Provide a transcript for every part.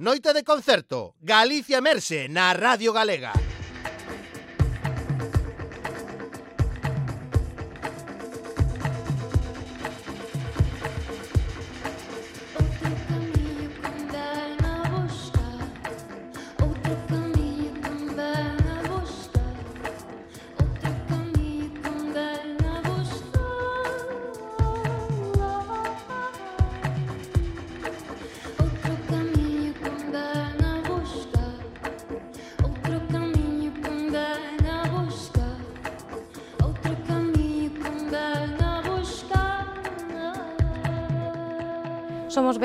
Noite de concerto, Galicia Merse na Radio Galega.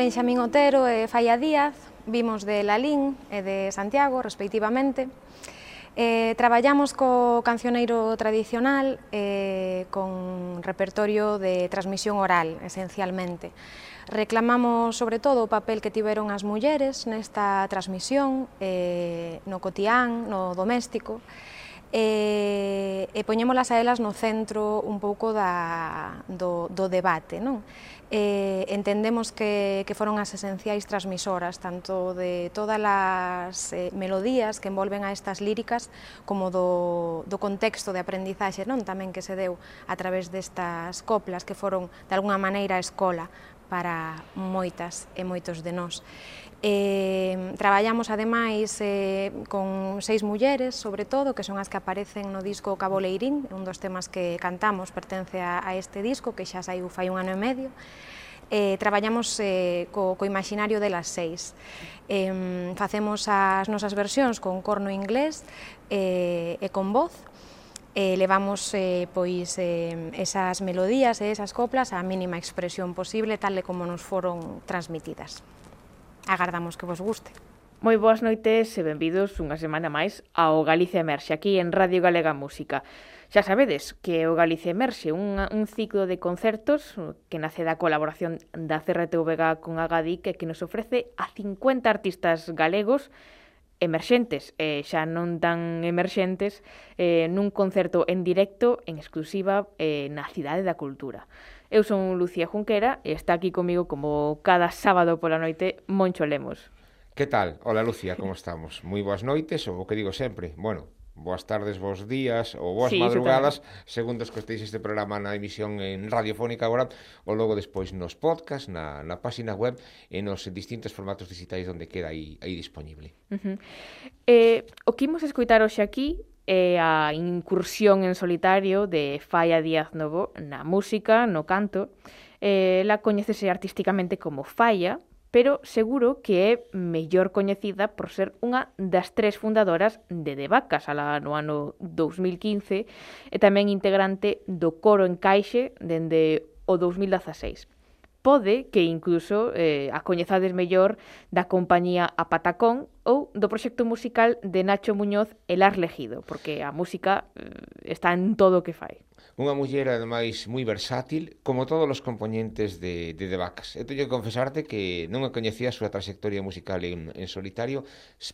Benxamín Otero e Falla Díaz, vimos de Lalín e de Santiago, respectivamente. Eh, traballamos co cancioneiro tradicional eh, con repertorio de transmisión oral, esencialmente. Reclamamos, sobre todo, o papel que tiveron as mulleres nesta transmisión, eh, no cotián, no doméstico, eh, e poñémolas a elas no centro un pouco da, do, do debate. Non? eh, entendemos que, que foron as esenciais transmisoras tanto de todas as eh, melodías que envolven a estas líricas como do, do contexto de aprendizaxe non tamén que se deu a través destas coplas que foron de alguna maneira a escola para moitas e moitos de nós. Eh, traballamos ademais eh, con seis mulleres, sobre todo, que son as que aparecen no disco Caboleirín, un dos temas que cantamos pertence a, a este disco, que xa saiu fai un ano e medio. Eh, traballamos eh, co, co imaginario delas seis. Eh, facemos as nosas versións con corno inglés eh, e con voz, eh, levamos eh, pois eh, esas melodías e esas coplas á mínima expresión posible, tal e como nos foron transmitidas. Agardamos que vos guste. Moi boas noites e benvidos unha semana máis ao Galicia Emerxe, aquí en Radio Galega Música. Xa sabedes que o Galicia Emerxe, un, un ciclo de concertos que nace da colaboración da CRTVG con Agadic que nos ofrece a 50 artistas galegos emerxentes e xa non tan emerxentes eh, nun concerto en directo en exclusiva eh, na Cidade da Cultura. Eu son Lucía Junquera e está aquí comigo como cada sábado pola noite Moncho Lemos. Que tal? Hola Lucía, como estamos? Moi boas noites, ou o que digo sempre, bueno, boas tardes, bons días ou boas sí, madrugadas, segundo os que este programa na emisión en radiofónica agora, ou logo despois nos podcast, na, na página web e nos distintos formatos digitais onde queda aí, aí disponible. Uh -huh. eh, o que imos escoitar hoxe aquí é a incursión en solitario de Falla Díaz Novo na música, no canto. Eh, la coñecese artísticamente como Falla, pero seguro que é mellor coñecida por ser unha das tres fundadoras de Devacas ala no ano 2015 e tamén integrante do coro Encaixe dende o 2016 pode que incluso eh, a coñezades mellor da compañía A Patacón ou do proxecto musical de Nacho Muñoz El Arlegido, porque a música eh, está en todo o que fai. Unha muller, ademais, moi versátil, como todos os componentes de, de The Vacas. E teño que confesarte que non a coñecía a súa trayectoria musical en, en solitario,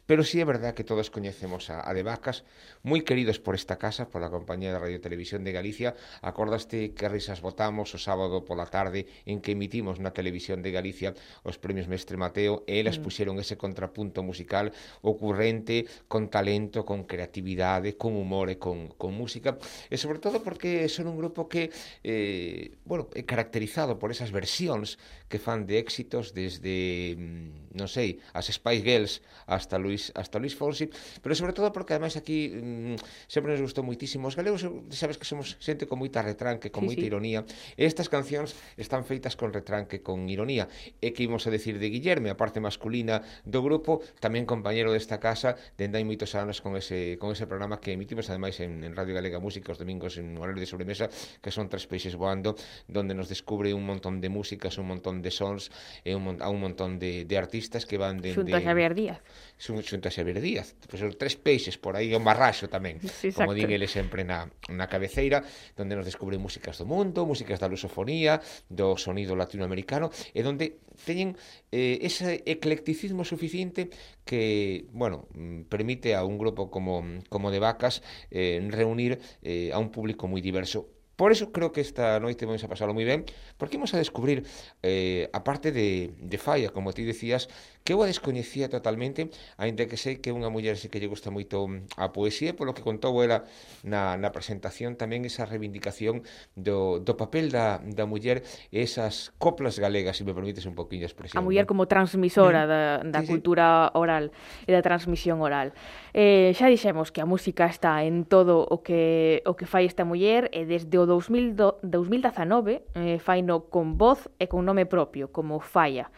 pero sí é verdad que todos coñecemos a, a The Vacas, moi queridos por esta casa, pola compañía de Radio Televisión de Galicia. Acordaste que risas votamos o sábado pola tarde en que emitimos na Televisión de Galicia os premios Mestre Mateo e elas mm. puxeron ese contrapunto musical musical ocurrente, con talento, con creatividade, con humor e con, con música, e sobre todo porque son un grupo que, eh, bueno, é caracterizado por esas versións que fan de éxitos desde, mm, non sei, as Spice Girls hasta Luis, hasta Luis Fonsi, pero sobre todo porque ademais aquí mm, sempre nos gustou moitísimo os galegos, sabes que somos xente con moita retranque, con sí, moita sí. ironía, e estas cancións están feitas con retranque, con ironía, e que imos a decir de Guillerme, a parte masculina do grupo, tamén compañero desta casa, dende hai moitos anos con ese, con ese programa que emitimos ademais en, en Radio Galega Música os domingos en horario de sobremesa, que son tres peixes voando, donde nos descubre un montón de músicas, un montón de sons e un, a un montón de, de artistas que van de, Xunto a Xavier Díaz. Xunto a Xavier Díaz. Pues, tres peixes por aí, un barraxo tamén sí, como din ele sempre na, na cabeceira donde nos descubren músicas do mundo músicas da lusofonía, do sonido latinoamericano e donde teñen eh, ese eclecticismo suficiente que, bueno, mm, permite a un grupo como, como de vacas eh, reunir eh, a un público moi diverso Por eso creo que esta noite vamos a pasarlo moi ben, porque vamos a descubrir, eh, a parte de, de Falla, como ti decías, que eu a descoñecía totalmente, aínda que sei que unha muller sei que lle gusta moito mm, a poesía, polo que contou ela na, na presentación tamén esa reivindicación do, do papel da, da muller esas coplas galegas, se me permites un poquinho a expresión. A muller como transmisora da, da sí, cultura sí. oral e da transmisión oral. Eh, xa dixemos que a música está en todo o que o que fai esta muller e desde o 2000, 2019 eh, fai no con voz e con nome propio, como Falla.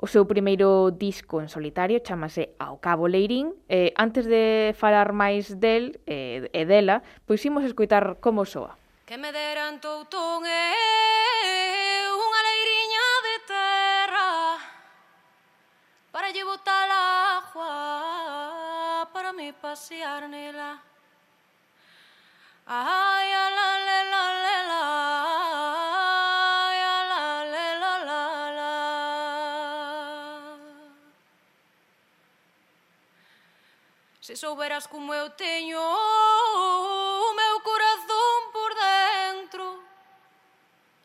O seu primeiro disco en solitario chamase Ao Cabo Leirín. Eh, antes de falar máis del eh, e dela, pois imos escoitar como soa. Que me deran toutón e unha leiriña de terra para lle botar agua para me pasear nela. Ay, a la souberas como eu teño o meu corazón por dentro.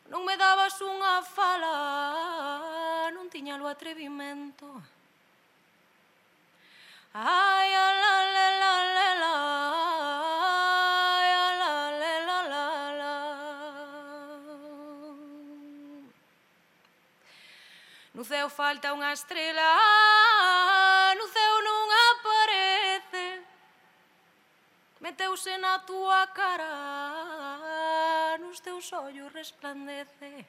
Non me dabas unha fala, non tiña o atrevimento. Ai, ala, la, la, la, la, No céu falta unha estrela meteuse na túa cara, nos teus ollos resplandece.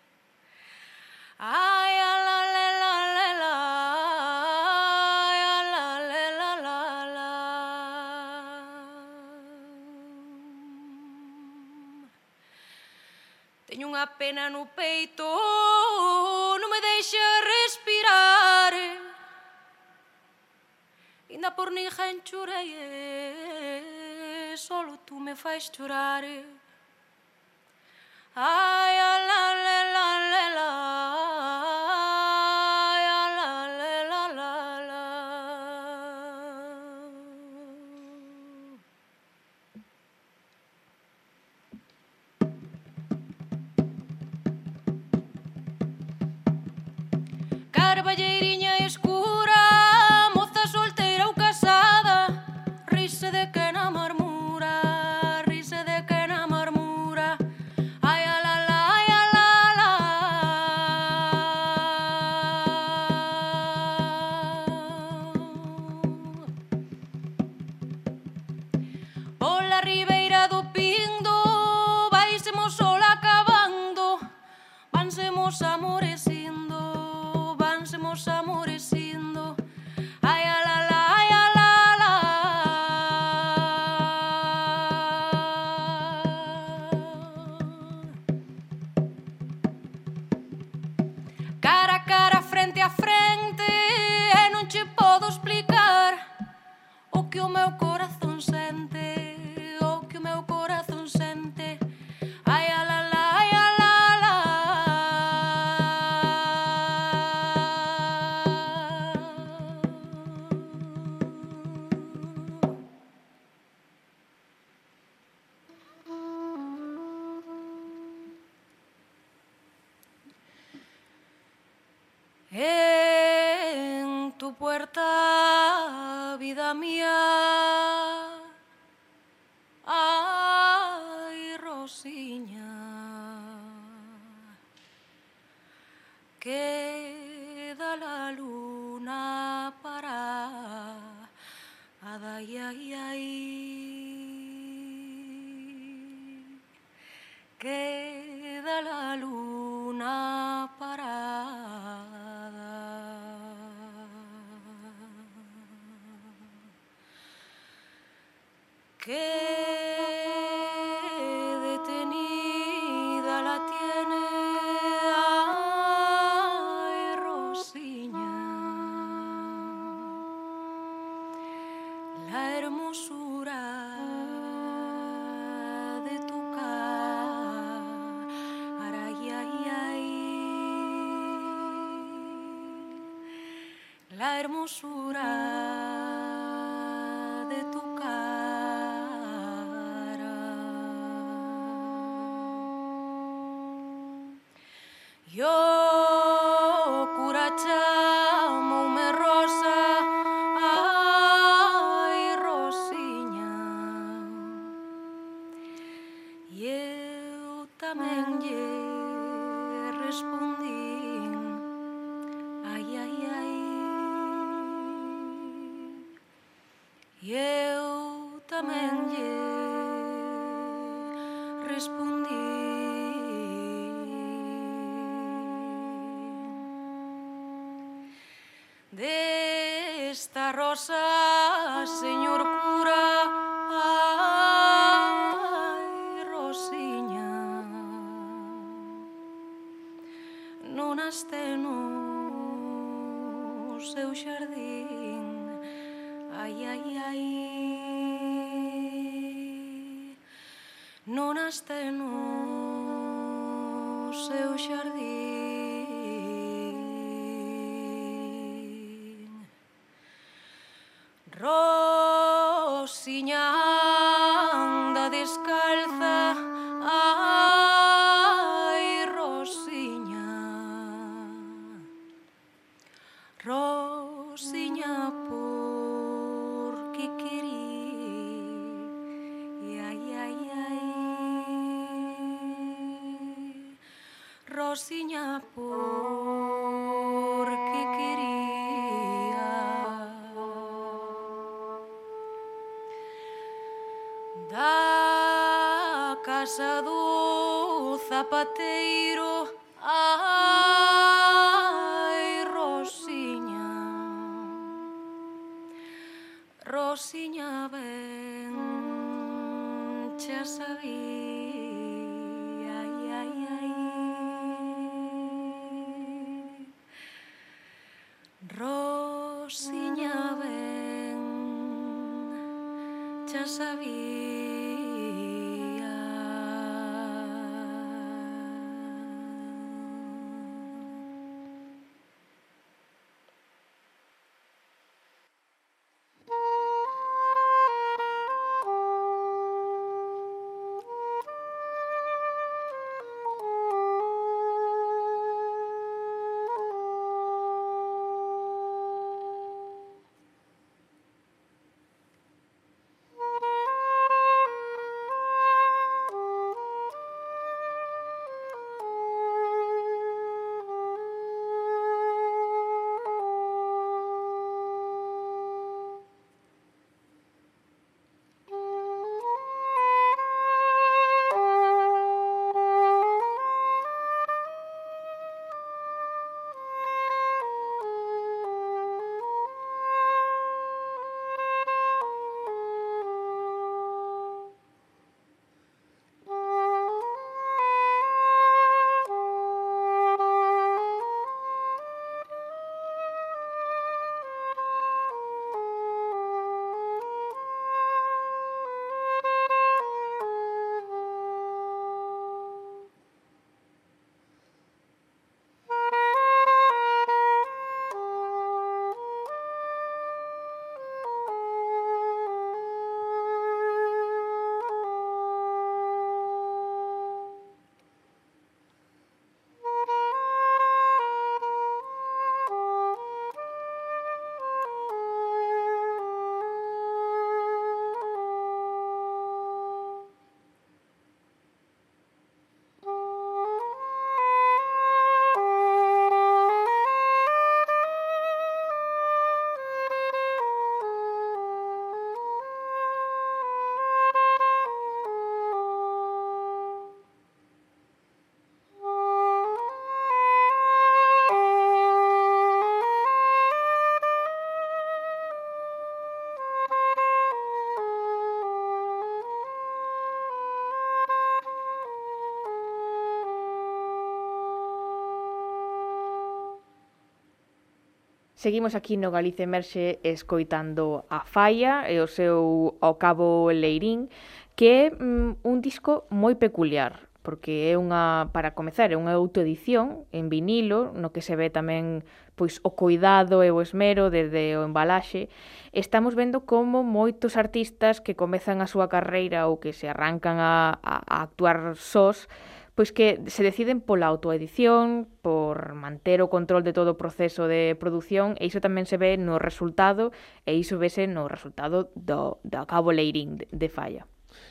Ai, ala, la, la, la, la, ai, ala, la, la, la, la. Teño unha pena no peito, non me deixa respirar. Inda por ninguén churei, tu me faz chorar. Ai, ai, ai, hermosura cosiña porque quería. Da casa do zapateiro Seguimos aquí no Galicia Emerxe escoitando a Falla e o seu ao cabo Leirín, que é mm, un disco moi peculiar, porque é unha, para comezar, é unha autoedición en vinilo, no que se ve tamén pois o cuidado e o esmero desde o embalaxe, estamos vendo como moitos artistas que comezan a súa carreira ou que se arrancan a, a, a actuar sós, pois que se deciden pola autoedición, por ter o control de todo o proceso de produción e iso tamén se ve no resultado e iso vese no resultado do, do cabo leirín de, de falla.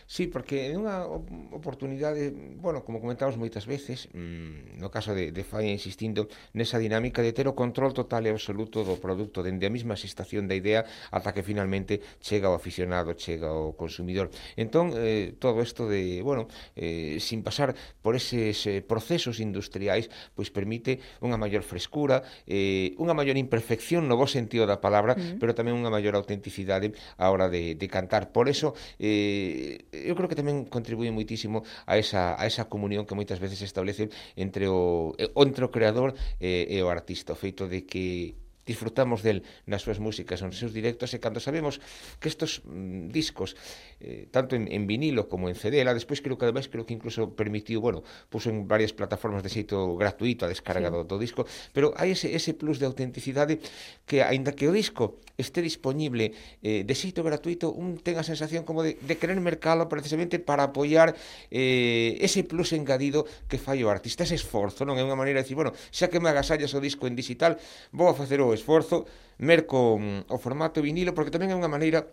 Sí, porque é unha oportunidade, bueno, como comentamos moitas veces, mmm, no caso de, de Falla insistindo nesa dinámica de ter o control total e absoluto do produto dende a mesma xestación da idea ata que finalmente chega o aficionado, chega o consumidor. Entón, eh, todo isto de, bueno, eh, sin pasar por eses eh, procesos industriais, pois permite unha maior frescura, eh, unha maior imperfección no bo sentido da palabra, mm. pero tamén unha maior autenticidade a hora de, de cantar. Por eso, eh, eu creo que tamén contribúe moitísimo a esa, a esa comunión que moitas veces se establece entre o, eh, entre o creador e, e o artista, o feito de que disfrutamos del nas súas músicas, nos seus directos e cando sabemos que estos mm, discos eh, tanto en, en vinilo como en CD, la despois creo que ademais creo que incluso permitiu, bueno, puso en varias plataformas de xeito gratuito a descarga sí. do, do disco, pero hai ese, ese plus de autenticidade que aínda que o disco este disponible eh, de xeito gratuito, un ten a sensación como de, de querer mercalo precisamente para apoiar eh, ese plus engadido que fai o artista, ese esforzo, non é unha maneira de decir, bueno, xa que me agasallas o disco en digital, vou a facer o esforzo, merco o formato vinilo, porque tamén é unha maneira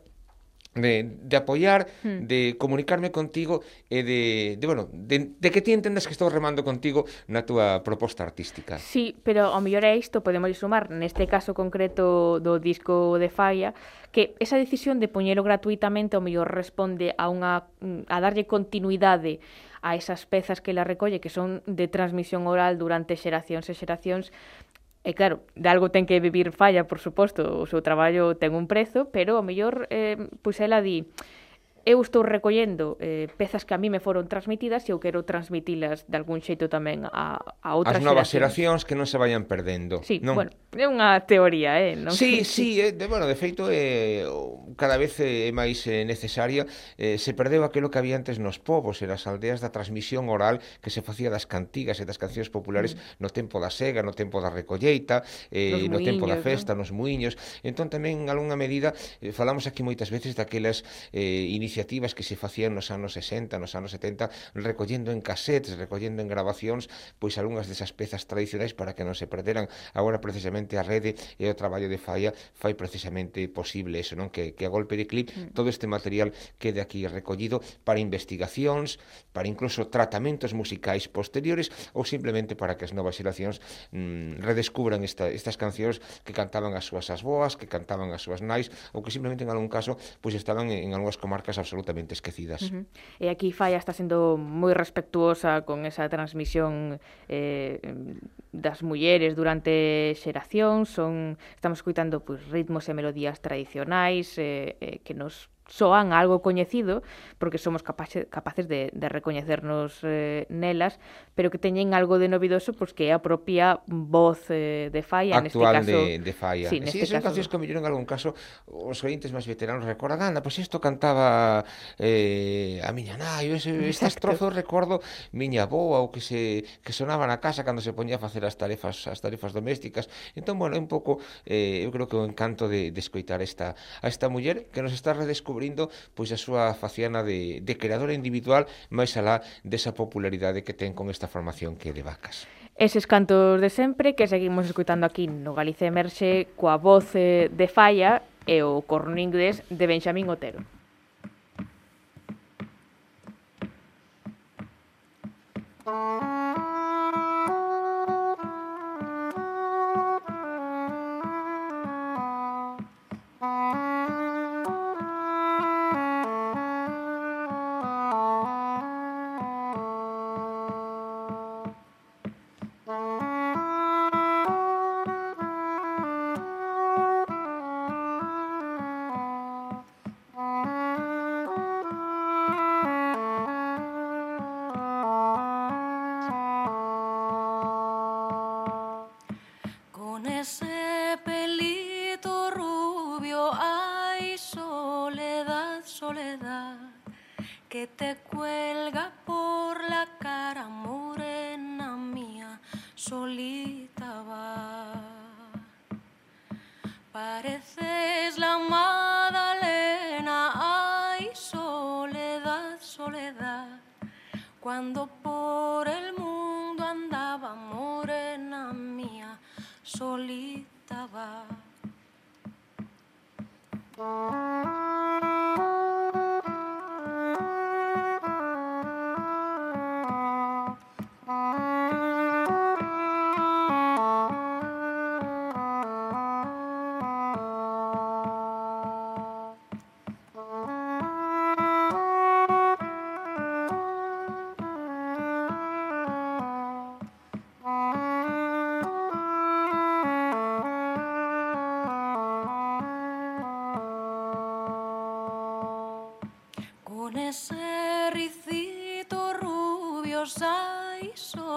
de, de apoiar, mm. de comunicarme contigo e de, de bueno, de, de que ti entendas que estou remando contigo na túa proposta artística. Sí, pero ao mellor é isto, podemos sumar neste caso concreto do disco de Falla, que esa decisión de poñelo gratuitamente ao mellor responde a unha a darlle continuidade a esas pezas que la recolle que son de transmisión oral durante xeracións e xeracións E claro, de algo ten que vivir falla, por suposto, o seu traballo ten un prezo, pero o mellor, eh, pois ela di, eu estou recollendo eh, pezas que a mí me foron transmitidas e eu quero transmitilas de algún xeito tamén a, a outras As novas xeracións que non se vayan perdendo. Sí, non? bueno, é unha teoría, eh? Non? Sí, sí, eh, de, bueno, de feito, eh, cada vez eh, é eh, máis eh, necesaria. Eh, se perdeu aquilo que había antes nos povos e nas aldeas da transmisión oral que se facía das cantigas e das cancións populares mm. no tempo da sega, no tempo da recolleita, eh, no muiños, tempo da festa, ¿no? nos muiños. Entón, tamén, en alguna medida, eh, falamos aquí moitas veces daquelas eh, iniciativas iniciativas que se facían nos anos 60, nos anos 70, recollendo en cassettes, recollendo en grabacións, pois algunhas desas pezas tradicionais para que non se perderan. Agora precisamente a rede e o traballo de Faia fai precisamente posible eso, non? Que, que a golpe de clip mm. todo este material quede aquí recollido para investigacións, para incluso tratamentos musicais posteriores ou simplemente para que as novas xeracións mm, redescubran esta, estas cancións que cantaban as súas as boas, que cantaban as súas nais ou que simplemente en algún caso pois estaban en, en algunhas comarcas absolutamente esquecidas. Uh -huh. E aquí Falla está sendo moi respectuosa con esa transmisión eh, das mulleres durante xeración, son estamos escuitando pois, ritmos e melodías tradicionais eh, eh, que nos soan algo coñecido, porque somos capaces capaces de, de recoñecernos eh, nelas, pero que teñen algo de novidoso, pois pues, que é a propia voz eh, de Falla, Actual neste caso... de, de Falla. Sí, neste sí, son caso... cancións que mellor en algún caso os ointes máis veteranos recordan, anda, pois pues isto cantaba eh, a miña nai, ese, estas trozos recordo miña boa, ou que se que sonaba na casa cando se poñía a facer as tarefas as tarefas domésticas. Entón, bueno, é un pouco eh, eu creo que o encanto de, de escoitar esta, a esta muller que nos está redescubrindo descubrindo pois a súa faciana de, de creadora individual máis alá desa popularidade que ten con esta formación que é de vacas. Eses cantos de sempre que seguimos escutando aquí no Galicia Emerxe coa voz eh, de Falla e o corno inglés de Benxamín Otero. Música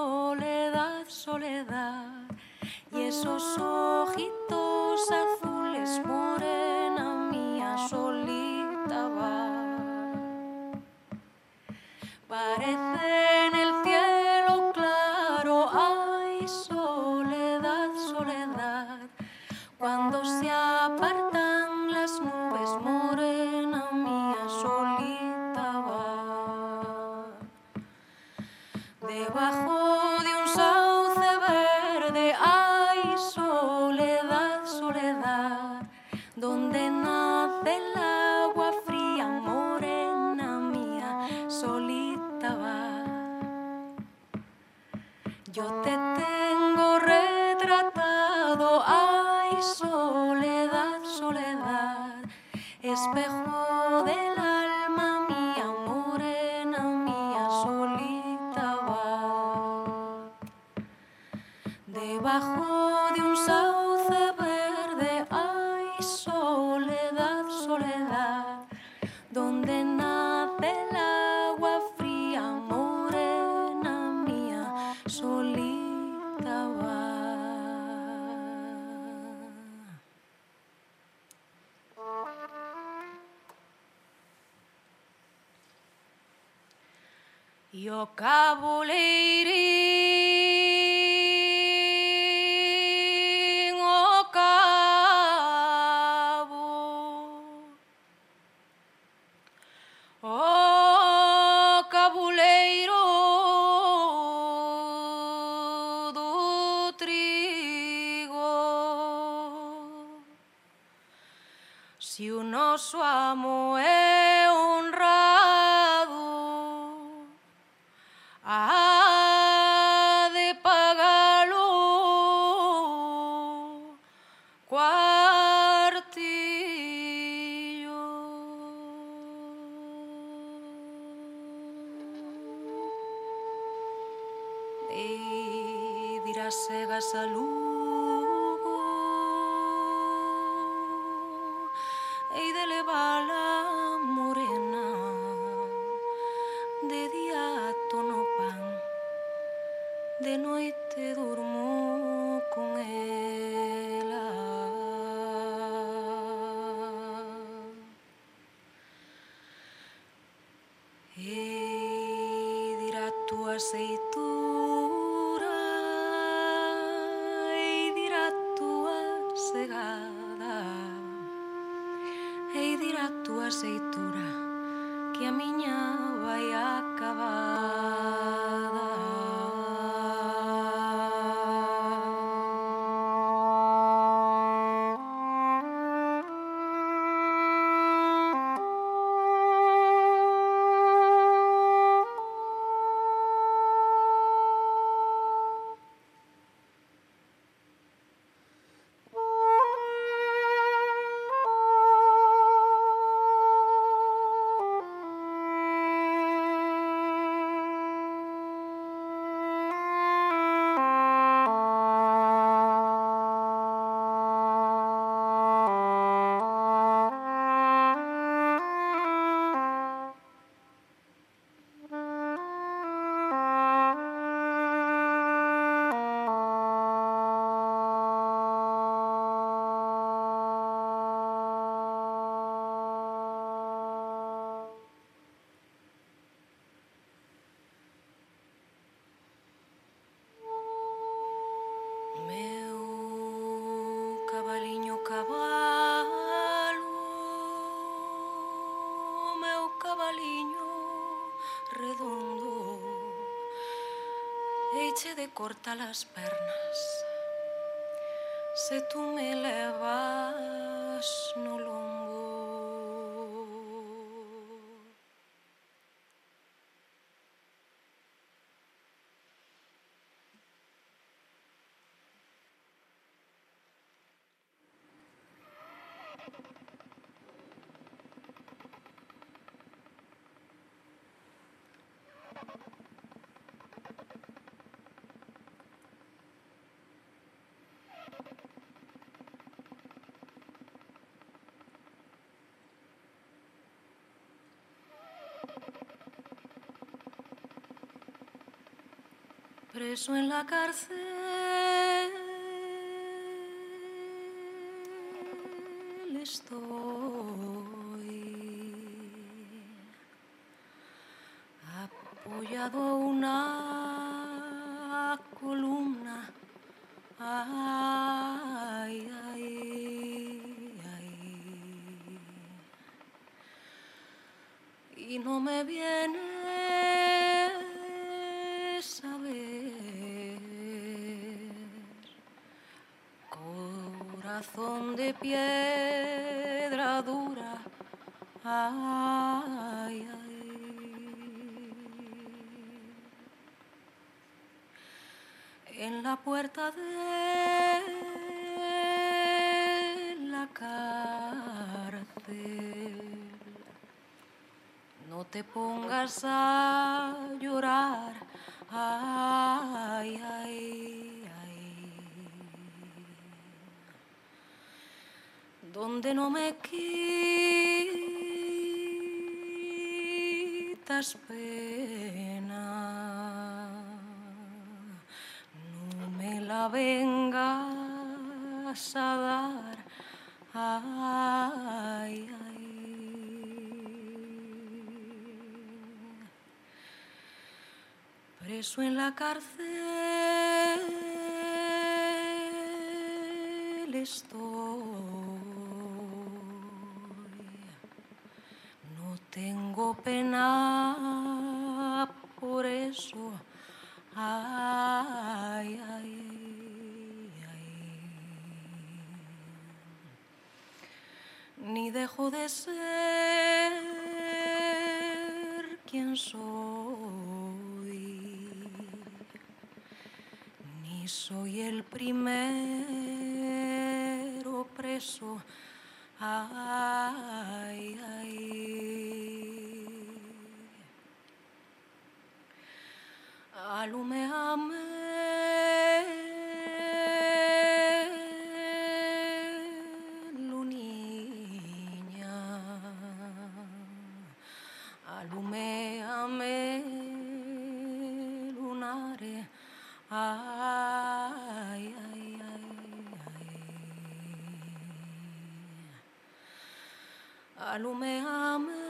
soledad, soledad, y esos ojitos azules morenos. noso amo é un honrar corta las pernas. Se tú me levas no lombo preso en la cárcel estoy apoyado a una columna ay, ay, ay. y no me piedra dura ay, ay. en la puerta de la cárcel no te pongas a llorar ay, ay. Donde no me quitas pena. No me la vengas a dar. Preso en la cárcel estoy. Tengo pena por eso. Ay, ay, ay. Ni dejo de ser quien soy ni soy el primero preso. Ay, ay. Alume me l'unigna, alume me lunare, ai ai ai ai, alume me.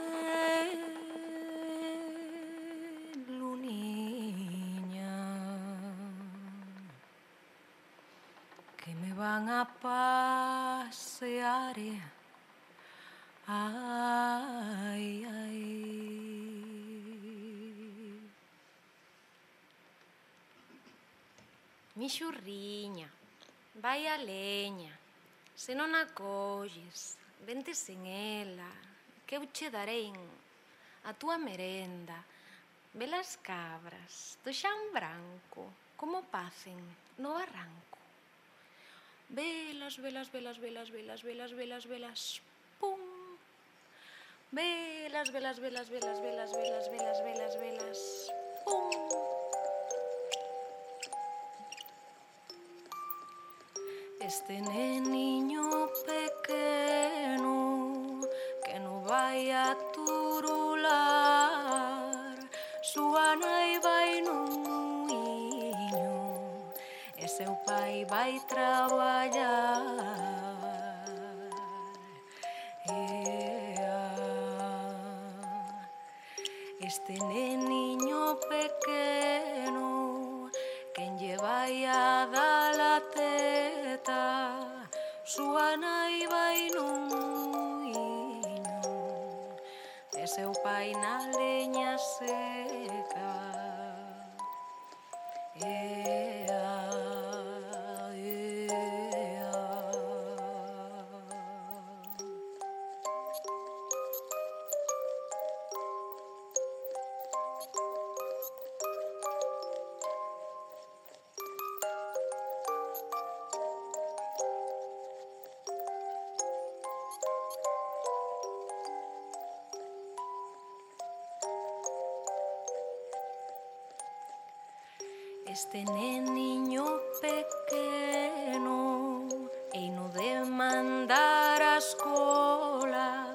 Mixurriña, vai a leña, se non a colles, vente sen ela, que eu che darei a túa merenda, velas cabras do xan branco, como pacen no barranco. Velas, velas, velas, velas, velas, velas, velas, velas, pum. Velas, velas, velas, velas, velas, velas, velas, velas, velas, pum. Este neniño pequeno que no vai a turular. Súa nai vai nun muiño e seu pai vai traballar vaina leñase. este neniño pequeno e no de mandar a escola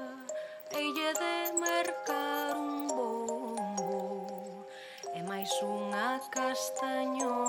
e de mercar un bombo e máis unha castañola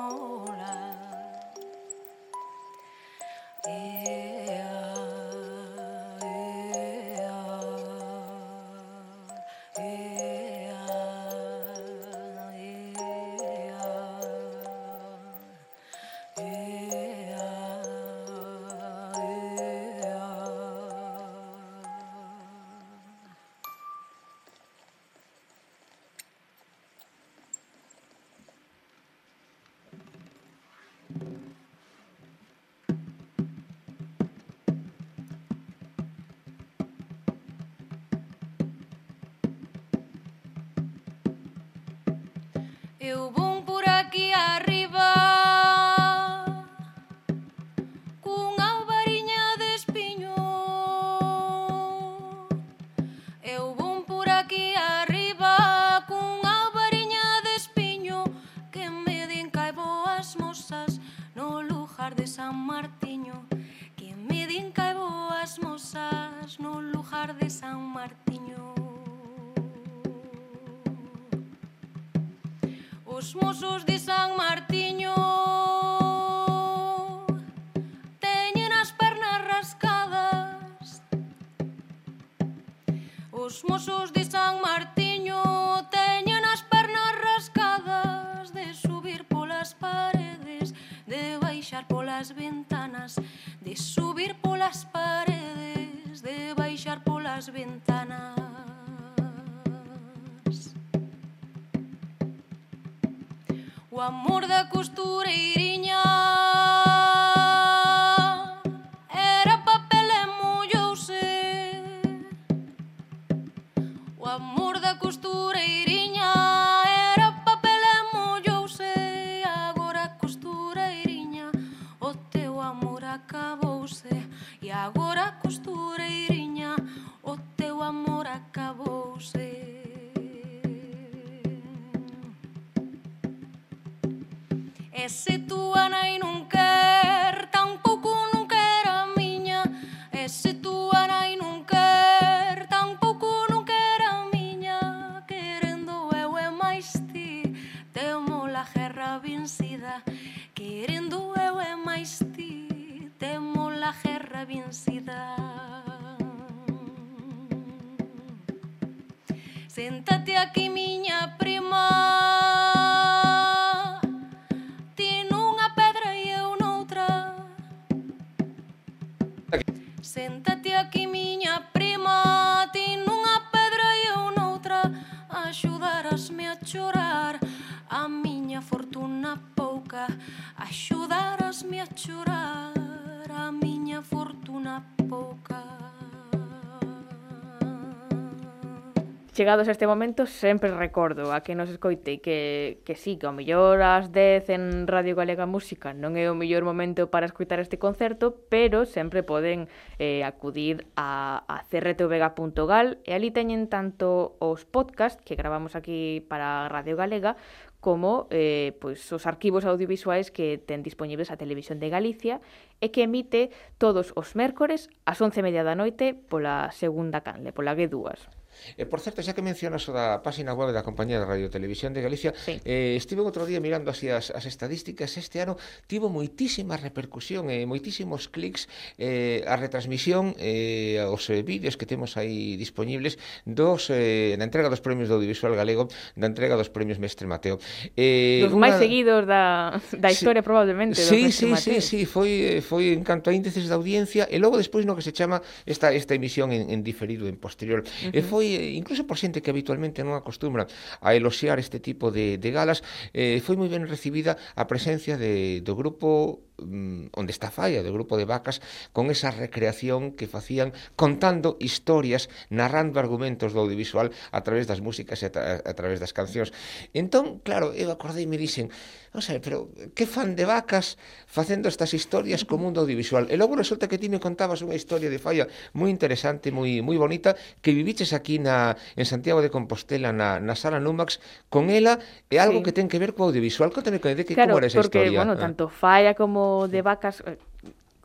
chegados a este momento, sempre recordo a que nos escoite que, que sí, que ao mellor ás 10 en Radio Galega Música non é o mellor momento para escutar este concerto, pero sempre poden eh, acudir a, a crtvega.gal e ali teñen tanto os podcast que gravamos aquí para Radio Galega como eh, pois, os arquivos audiovisuais que ten disponibles a Televisión de Galicia e que emite todos os mércores ás 11.30 da noite pola segunda canle, pola G2. E, por certo, xa que mencionas o da página web da Compañía de Radio Televisión de Galicia, sí. eh, estive outro día mirando así as, as estadísticas, este ano tivo moitísima repercusión, eh, moitísimos clics eh, a retransmisión eh, aos eh, vídeos que temos aí disponibles dos, eh, na entrega dos premios do audiovisual galego, da entrega dos premios Mestre Mateo. Eh, dos máis una... seguidos da, da historia, sí, probablemente. Sí, sí, sí, sí, foi, eh, foi en canto a índices da audiencia, e logo despois no que se chama esta, esta emisión en, en diferido, en posterior. Uh -huh. E foi foi, eh, incluso por xente que habitualmente non acostumbra a eloxiar este tipo de, de galas, eh, foi moi ben recibida a presencia de, do grupo mm, onde está Falla, do grupo de vacas, con esa recreación que facían contando historias, narrando argumentos do audiovisual a través das músicas e a, tra a través das cancións. Entón, claro, eu acordei e me dixen, non sei, pero que fan de vacas facendo estas historias co mundo audiovisual? E logo resulta que ti me contabas unha historia de falla moi interesante, moi moi bonita, que viviches aquí na, en Santiago de Compostela, na, na sala Numax, con ela, e algo sí. que ten que ver co audiovisual. Contame que, de que claro, como era esa porque, historia. Claro, porque, bueno, ah. tanto falla como de vacas... Eh,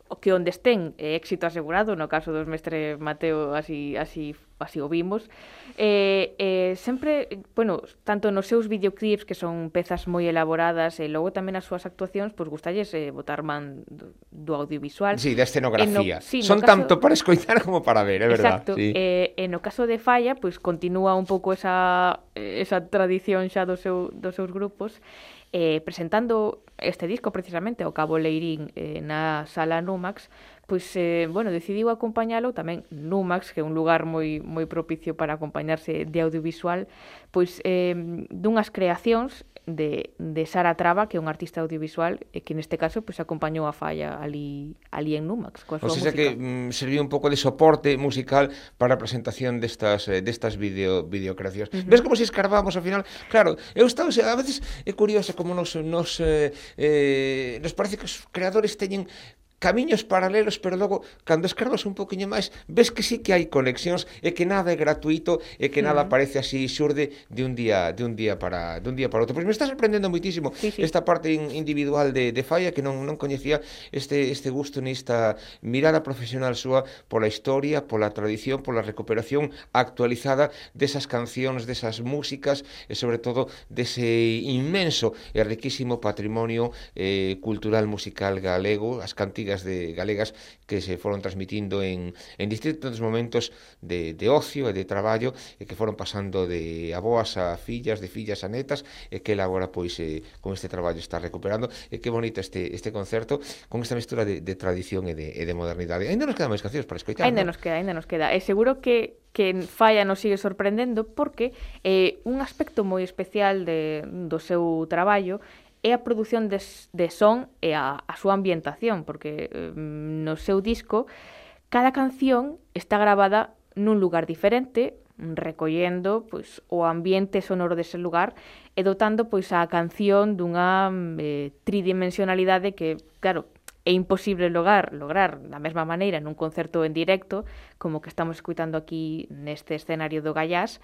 o que onde estén é éxito asegurado, no caso dos mestre Mateo así así así o vimos. Eh, eh, sempre, bueno, tanto nos seus videoclips que son pezas moi elaboradas e logo tamén as súas actuacións, pois gustalles eh, botar man do, do audiovisual. Sí, da escenografía. No, sí, son no caso... tanto para escoitar como para ver, é verdad. Exacto. Sí. Eh, e no caso de Falla, pois continúa un pouco esa esa tradición xa do seu, dos seus grupos eh, presentando este disco precisamente o Cabo Leirín eh, na sala Numax, pois eh, bueno, decidiu acompañalo tamén Numax, que é un lugar moi moi propicio para acompañarse de audiovisual, pois eh, dunhas creacións de, de Sara Traba, que é un artista audiovisual e que neste caso pues, acompañou a falla ali, ali en Numax. Coa súa o sea, música. que mm, serviu un pouco de soporte musical para a presentación destas, eh, destas video, videocracias. Uh -huh. Ves como se escarbamos ao final? Claro, eu estaba, a veces é curioso como nos, nos, eh, eh, nos parece que os creadores teñen camiños paralelos, pero logo, cando escarbas un poquinho máis, ves que sí que hai conexións e que nada é gratuito e que nada aparece así xurde de un día de un día para de un día para outro. Pois me está sorprendendo moitísimo sí, sí. esta parte in, individual de, de Falla que non non coñecía este este gusto nesta mirada profesional súa pola historia, pola tradición, pola recuperación actualizada desas cancións, desas músicas e sobre todo dese inmenso e riquísimo patrimonio eh, cultural musical galego, as cantigas galegas de galegas que se foron transmitindo en, en distintos momentos de, de ocio e de traballo e que foron pasando de aboas a fillas, de fillas a netas e que ela agora pois eh, con este traballo está recuperando e que bonito este este concerto con esta mestura de, de tradición e de, e de modernidade. Ainda nos quedan máis cancións para escoitar. Ainda nos queda, ainda nos queda. E seguro que que Falla nos sigue sorprendendo porque eh, un aspecto moi especial de, do seu traballo é a produción de, de son e a, a súa ambientación, porque eh, no seu disco cada canción está grabada nun lugar diferente, recollendo pois, o ambiente sonoro dese lugar e dotando pois a canción dunha eh, tridimensionalidade que, claro, é imposible lograr, lograr da mesma maneira nun concerto en directo como que estamos escuitando aquí neste escenario do Gallás,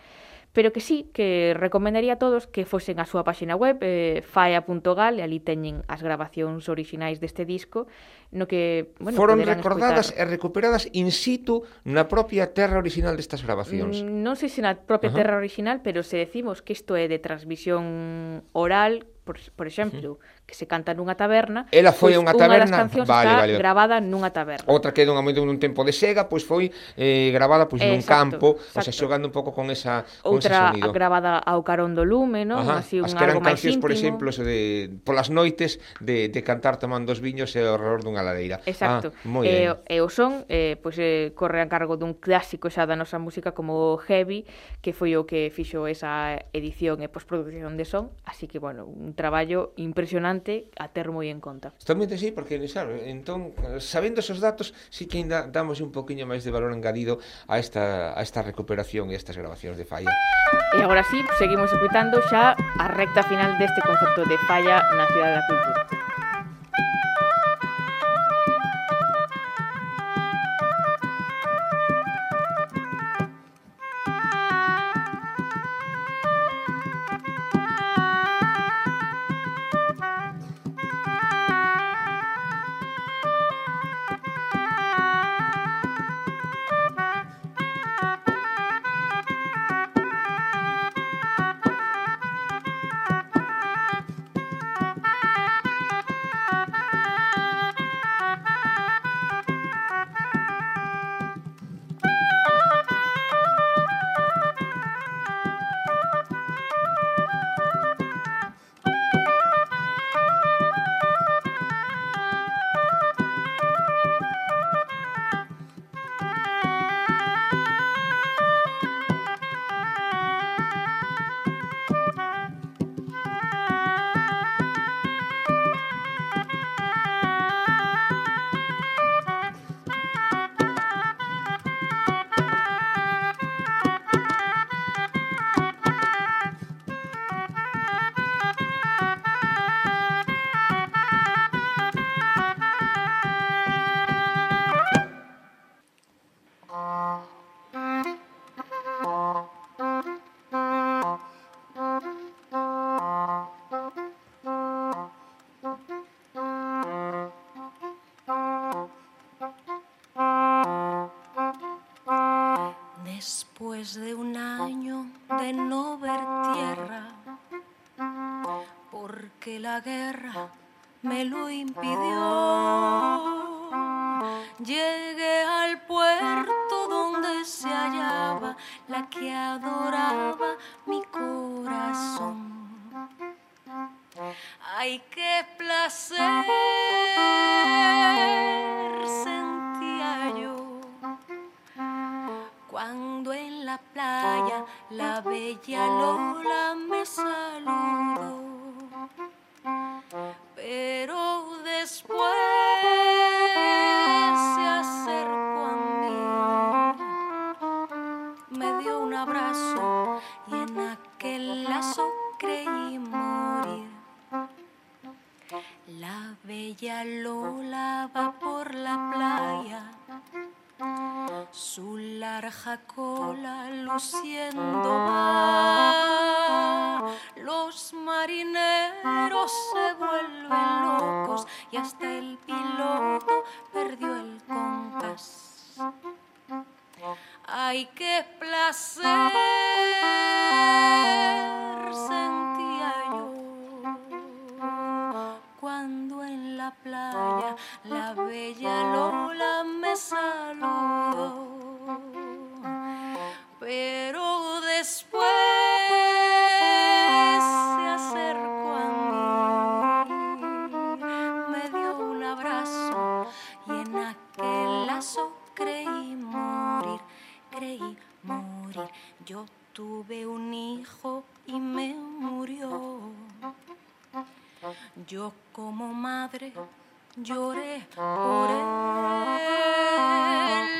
pero que sí que recomendaría a todos que fosen a súa páxina web eh, faia.gal e ali teñen as grabacións orixinais deste disco no que, bueno, foron recordadas escutar... e recuperadas in situ na propia terra orixinal destas grabacións. Mm, non sei se na propia Ajá. terra orixinal, pero se decimos que isto é de transmisión oral, por, por exemplo, uh -huh que se canta nunha taberna. Ela foi pois, unha taberna, unha das vale, está vale, vale. gravada nunha taberna. Outra que é dunha moito nun tempo de sega, pois foi eh, gravada pois nun exacto, campo, exacto. o sea, xogando un pouco con esa con Outra ese sonido. gravada ao carón do lume, non? Así un As que eran cancións, por exemplo, eso de polas noites de, de cantar tomando os viños e ao redor dunha ladeira. Exacto. Ah, moi eh, e o son eh, pois eh, corre a cargo dun clásico xa da nosa música como Heavy, que foi o que fixo esa edición e postproducción de son, así que bueno, un traballo impresionante importante a ter moi en conta. Totalmente sí, porque claro, entón sabendo esos datos, sí que ainda damos un poquinho máis de valor engadido a esta a esta recuperación e estas grabacións de falla. E agora sí, seguimos escutando xa a recta final deste concerto de falla na Cidade da Cultura. Un abrazo y en aquel lazo creí morir. La bella Lola va por la playa, su larga cola luciendo va. Los marineros se vuelven locos y hasta el piloto Ay, qué placer sentía yo cuando en la playa la bella Lola me saludó. Tuve un hijo y me murió. Yo como madre lloré por él.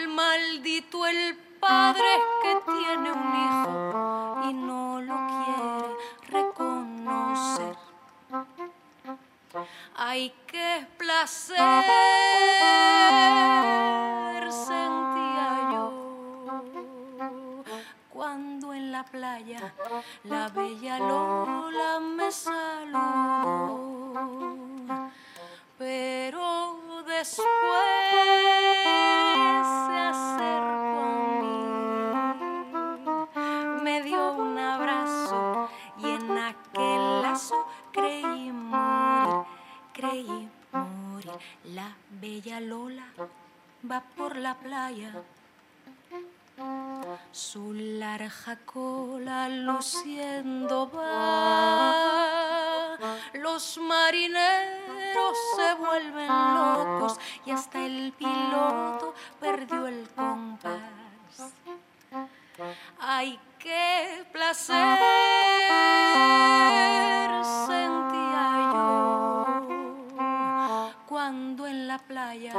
Maldito el padre que tiene un hijo y no lo quiere reconocer. Ay, qué placer la playa la bella Lola me saludó. Pero después se acercó a mí, me dio un abrazo y en aquel lazo creí morir, creí morir. La bella Lola va por la playa su larga cola luciendo va. Los marineros se vuelven locos y hasta el piloto perdió el compás. Ay, qué placer sentía yo cuando en la playa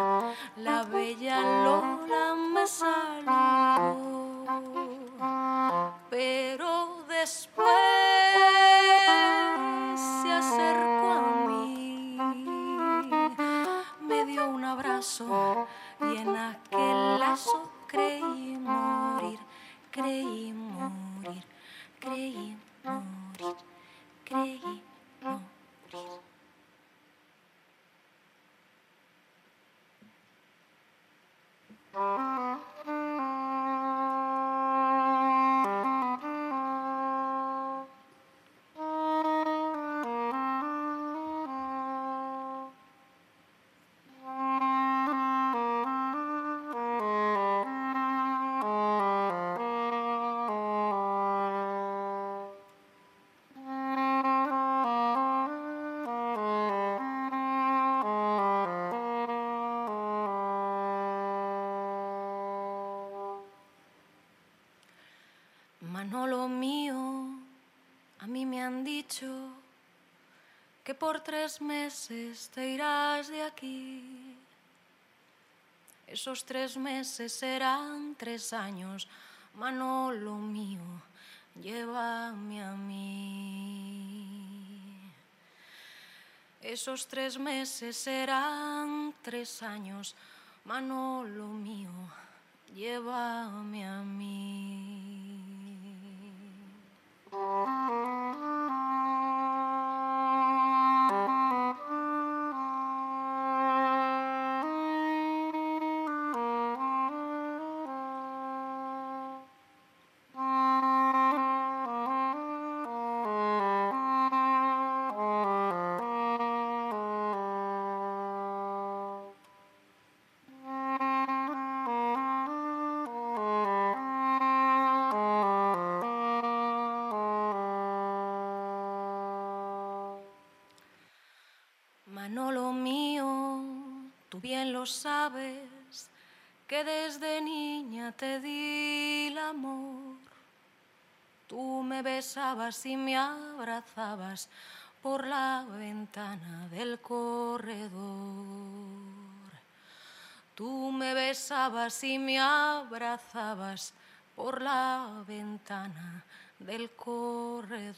la bella Lola me saludó. Pero después se acercó a mí, me dio un abrazo y en aquel lazo creí morir, creí morir, creí morir, creí morir. Tres meses te irás de aquí. Esos tres meses serán tres años, Manolo mío, llévame a mí. Esos tres meses serán tres años, Manolo mío, llévame a mí. Y me abrazabas por la ventana del corredor. Tú me besabas y me abrazabas por la ventana del corredor.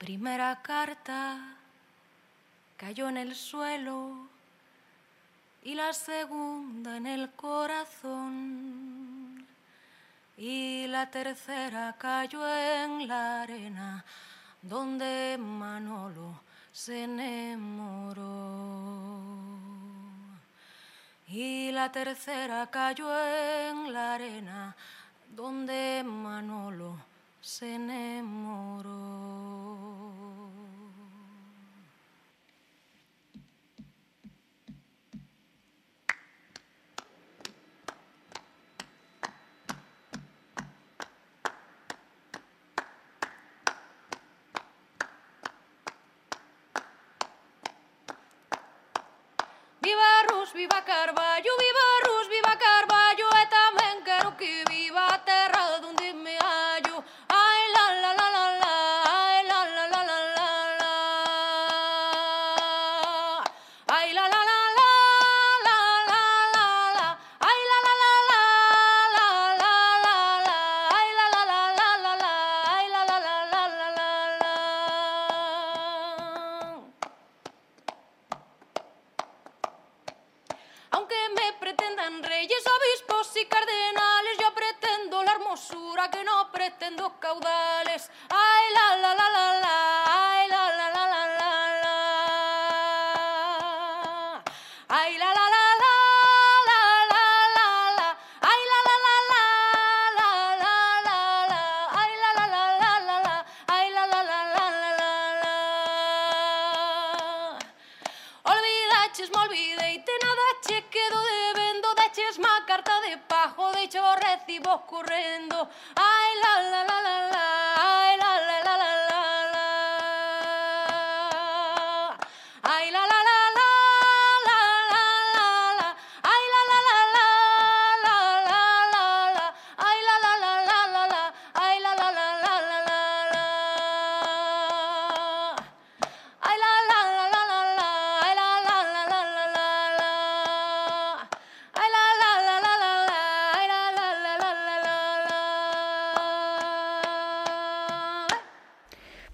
Primera carta cayó en el suelo y la segunda en el corazón y la tercera cayó en la arena donde Manolo se enamoró. Y la tercera cayó en la arena donde Manolo se enamoró. escarba lluvia. mesma carta de pago deixo recibos correndo. Ai la la la la la, ai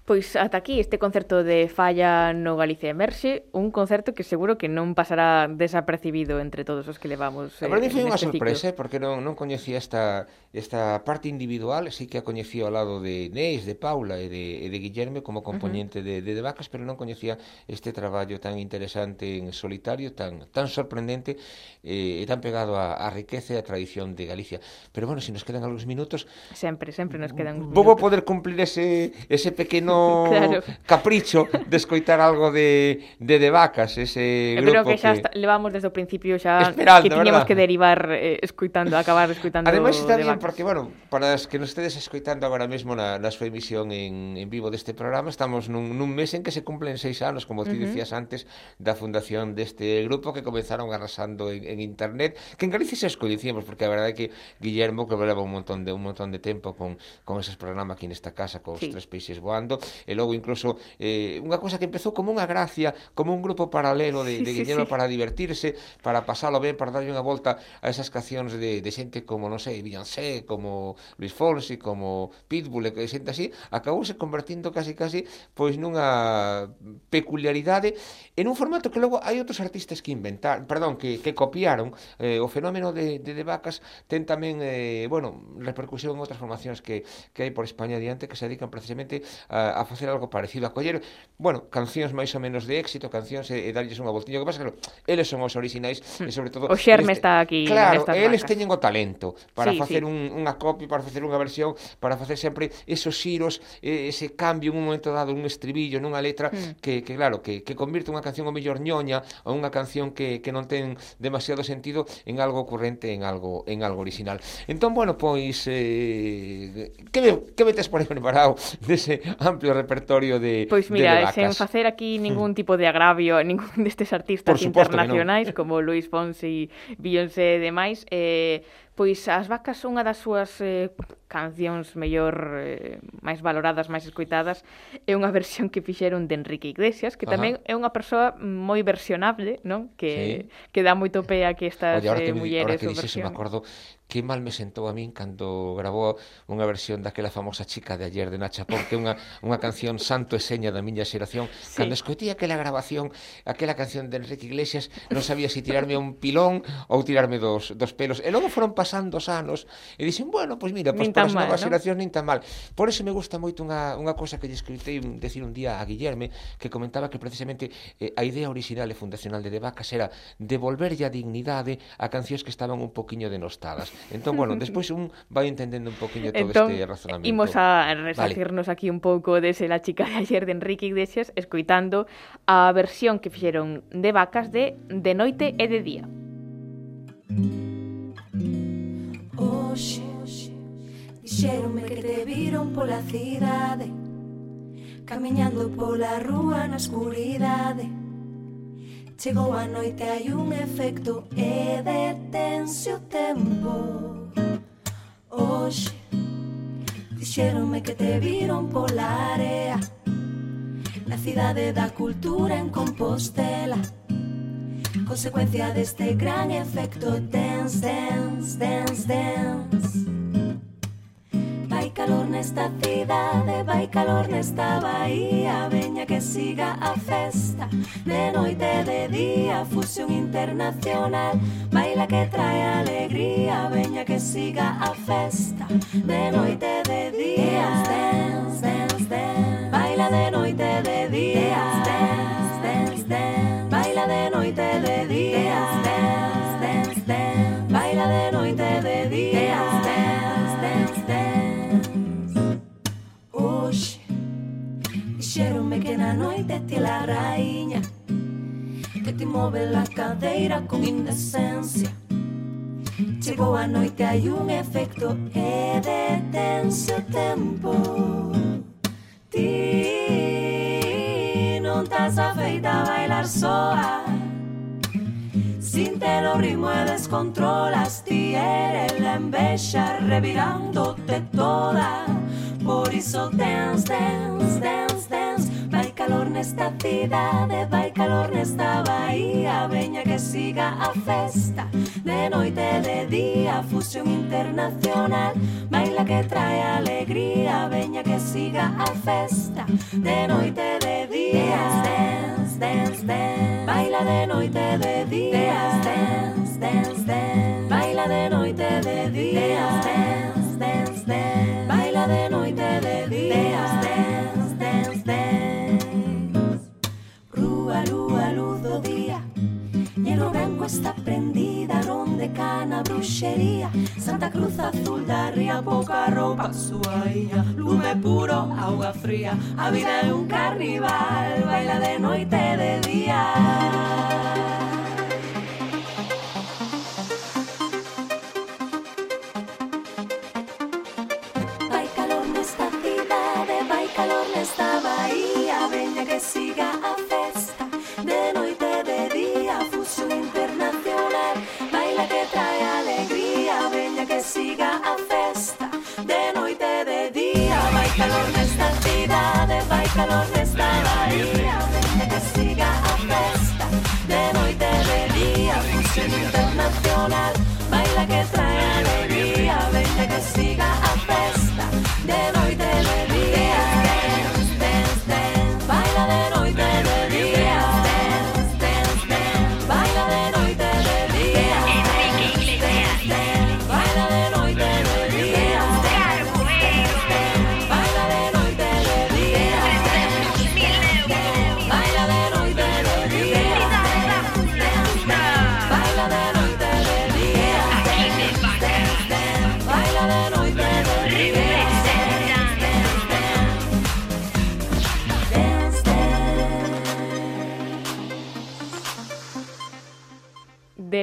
Pois ata aquí este concerto de Falla no Galicia Emerxe, un concerto que seguro que non pasará desapercibido entre todos os que levamos. Eh, para mí foi unha sorpresa, ciclo. porque non, non coñecía esta, esta parte individual, sí que a coñecía ao lado de Neis, de Paula e de, e de Guillerme como componente uh -huh. de, de, de Vacas, pero non coñecía este traballo tan interesante en solitario, tan, tan sorprendente eh, e tan pegado a, a riqueza e a tradición de Galicia. Pero bueno, se si nos quedan algúns minutos... Sempre, sempre nos quedan uns minutos. Vou poder cumplir ese, ese pequeno claro. capricho de escoitar algo de, de de vacas, ese grupo Creo que xa. Está, levamos desde o principio xa Esperando, que tiñamos ¿verdad? que derivar eh, escoitando, acabar escoitando Ademais está bien porque, bueno, para as que nos estedes escoitando agora mesmo na, na súa emisión en, en vivo deste programa, estamos nun, nun mes en que se cumplen seis anos, como ti uh -huh. decías antes, da fundación deste grupo que comenzaron arrasando en, en internet, que en Galicia se escoñecíamos, porque a verdade é que Guillermo que leva un montón de un montón de tempo con, con eses programas aquí nesta casa, con sí. os tres peixes voando, e logo incluso eh, unha cosa que empezou como unha gracia, como un grupo paralelo de, de sí, sí, sí. para divertirse, para pasalo ben, para darlle unha volta a esas cancións de, de xente como, non sei, Beyoncé, como Luis Fonsi, como Pitbull, que xente así, acabouse convertindo casi casi pois nunha peculiaridade en un formato que logo hai outros artistas que inventar, perdón, que, que copiaron eh, o fenómeno de, de, de vacas ten tamén, eh, bueno, repercusión en outras formacións que, que hai por España adiante que se dedican precisamente a, a a facer algo parecido a coller, bueno, cancións máis ou menos de éxito, cancións e, e darlles unha voltiña, que pasa que eles son os orixinais hmm. e sobre todo... O xerme este, está aquí Claro, eles marcas. teñen o talento para sí, facer sí. Un, unha copia, para facer unha versión, para facer sempre esos xiros, ese cambio en un momento dado, un estribillo, nunha letra mm. que, que claro, que, que convirte unha canción o mellor ñoña ou unha canción que, que non ten demasiado sentido en algo corrente, en algo en algo original. Entón, bueno, pois eh, que, que metes por aí preparado dese amplio amplio repertorio de Pois mira, de vacas. sen facer aquí hmm. ningún tipo de agravio a ningún destes artistas internacionais no. como Luis Fonsi, Beyoncé e demais, eh, pois as vacas son unha das súas eh, cancións mellor eh, máis valoradas, máis escoitadas, é unha versión que fixeron de Enrique Iglesias, que tamén Ajá. é unha persoa moi versionable, non? Que sí. que dá moito pé a que estas Oye, ahora eh, que, mulleres ahora que dixes, me acordo que mal me sentou a min cando gravou unha versión daquela famosa chica de ayer de Nacha Pon, que é unha, unha canción santo e seña da miña xeración. Sí. Cando escutí aquela grabación, aquela canción de Enrique Iglesias, non sabía se si tirarme un pilón ou tirarme dos, dos pelos. E logo foron pasando os anos e dixen, bueno, pois pues mira, pois pues para as novas ¿no? xeracións nin tan mal. Por eso me gusta moito unha, unha cosa que lle escritei decir un día a Guillerme, que comentaba que precisamente eh, a idea original e fundacional de De Vacas era devolverlle a dignidade a cancións que estaban un poquiño denostadas. Entón, bueno, despois un vai entendendo un poquinho todo entón, este razonamento. Imos a resacirnos vale. aquí un pouco dese La chica de ayer de Enrique Iglesias escoitando a versión que fixeron de vacas de De noite e de día. Oxe, oxe, dixeronme que te viron pola cidade Camiñando pola rúa na escuridade Chegou a noite, hai un efecto e detense o tempo. Hoxe dixeronme que te viron pola area. Na cidade da cultura en Compostela. Consecuencia deste gran efecto Dance, dance, dance, dance calor nesta cidade Vai calor nesta bahía Veña que siga a festa De noite e de día Fusión internacional Baila que trae alegría Veña que siga a festa De noite e de día. Dance, dance, dance Baila de noite e de día. Dance, dance, dance Baila de noite e de día. Na noite la raíña Que ti move la cadeira con indecencia. Chegou a noite, hai un efecto E detense o tempo Ti non estás afeita a bailar soa Sin ter o ritmo e descontrolas Ti eres la envexa revirándote toda. Por iso dance, dance, dance, calor nesta cidade Vai calor nesta bahía Veña que siga a festa. De noite e de día Fusión internacional Baila que trae alegría Veña que siga a festa. De noite e de día Dance, dance, dance. Baila de noite e de día Dance, dance, dance. Baila de noite e de día Dance, dance, dance. Baila de noite e de día está prendida Ronde cana, bruxería. Santa Cruz azul da ría Pouca roupa suaía Lume puro, auga fría. A vida é un carnival Baila de noite e de día. calor me estaba.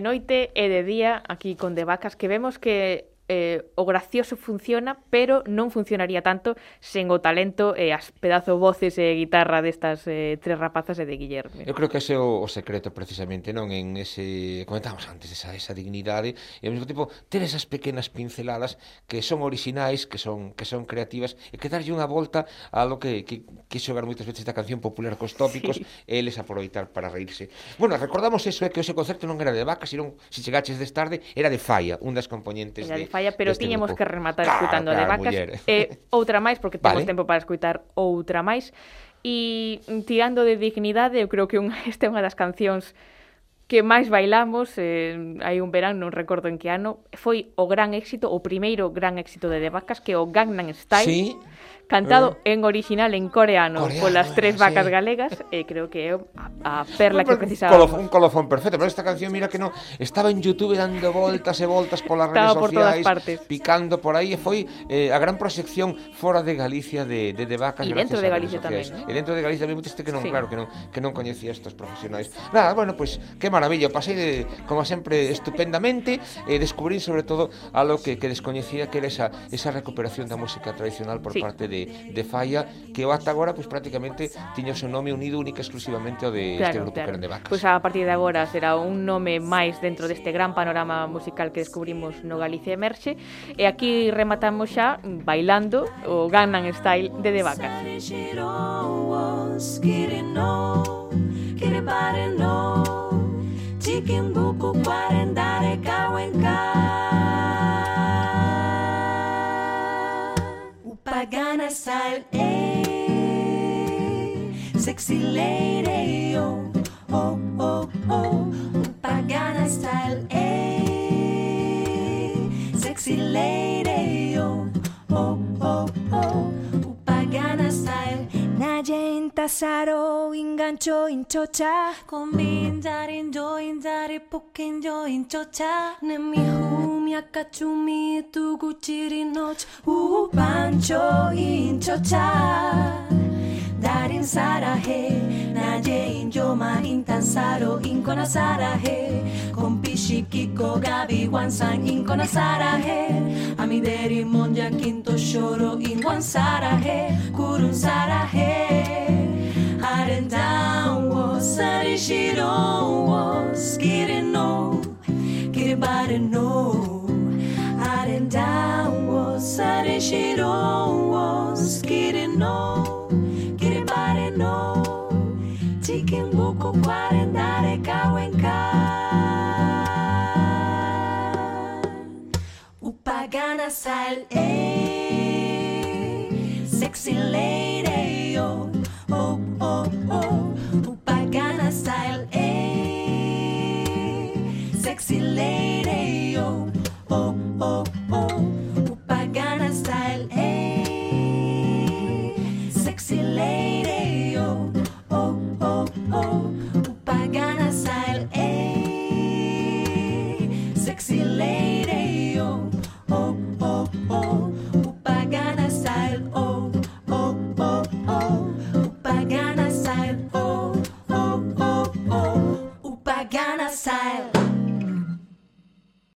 Noite e de día aquí con De Vacas que vemos que eh, o gracioso funciona, pero non funcionaría tanto sen o talento e eh, as pedazo voces e eh, guitarra destas eh, tres rapazas e de Guillermo. Eu creo que ese é o, o secreto precisamente, non? En ese, comentábamos antes, esa, esa dignidade e ao mesmo tempo ter esas pequenas pinceladas que son orixinais, que son que son creativas e que darlle unha volta a lo que que, que xogar moitas veces esta canción popular cos tópicos sí. e eles aproveitar para reírse. Bueno, recordamos eso é que ese concerto non era de vaca, sino se chegaches destarde era de Falla, un das componentes era de, de falla, pero tiñemos grupo. que rematar escutando ah, claro, de vacas. Muller. Eh, outra máis, porque temos vale. tempo para escutar outra máis. E mm, tirando de dignidade, eu creo que un, esta é unha das cancións que máis bailamos, eh, hai un verán, non recordo en que ano, foi o gran éxito, o primeiro gran éxito de De Vacas, que é o Gangnam Style. Sí cantado eh. en original en coreano, coreano polas tres vacas sí. galegas e creo que é a, a perla que precisábamos. Colofón, un colofón perfecto, pero esta canción mira que non estaba en YouTube dando voltas e voltas polas estaba redes por sociais, todas partes. picando por aí e foi eh, a gran proxección fora de Galicia de de, de vacas e dentro de Galicia tamén, ¿no? E dentro de Galicia mesmo este que non, sí. claro, que non que non coñecía estos profesionais. Nada, bueno, pois pues, que maravilla, pasei de, como sempre estupendamente e eh, descubrí sobre todo algo que que descoñecía que era esa esa recuperación da música tradicional por sí. parte de de, de Falla que ata agora pois, prácticamente tiña o seu nome unido única exclusivamente ao de claro, este grupo claro. Carón de Vacas. Pois a partir de agora será un nome máis dentro deste gran panorama musical que descubrimos no Galicia Emerxe e aquí rematamos xa bailando o Gangnam Style de De Vacas. Chicken buku kwarendare kawenka Upagana style, eh Sexy lady, oh, oh, oh, oh casaro, ingancho, inchocha. Combi, indari, injo, indari, pukinjo, inchocha. Nemi humia, kachumi, tugu, chiri, noch. U, pancho, inchocha. Darin sarahe, naye, injo, ma, intansaro, incona sarahe. Compi, shikiko, gabi, wansan, incona sarahe. Amideri, monja, quinto, shoro, inguan sarahe. Kurun sarahe riding down was that she don't was getting no get about it no riding down was that she don't was getting no get about it sexy lady oh oh, oh Upagana style, eh Sexy lady, oh, oh, oh, oh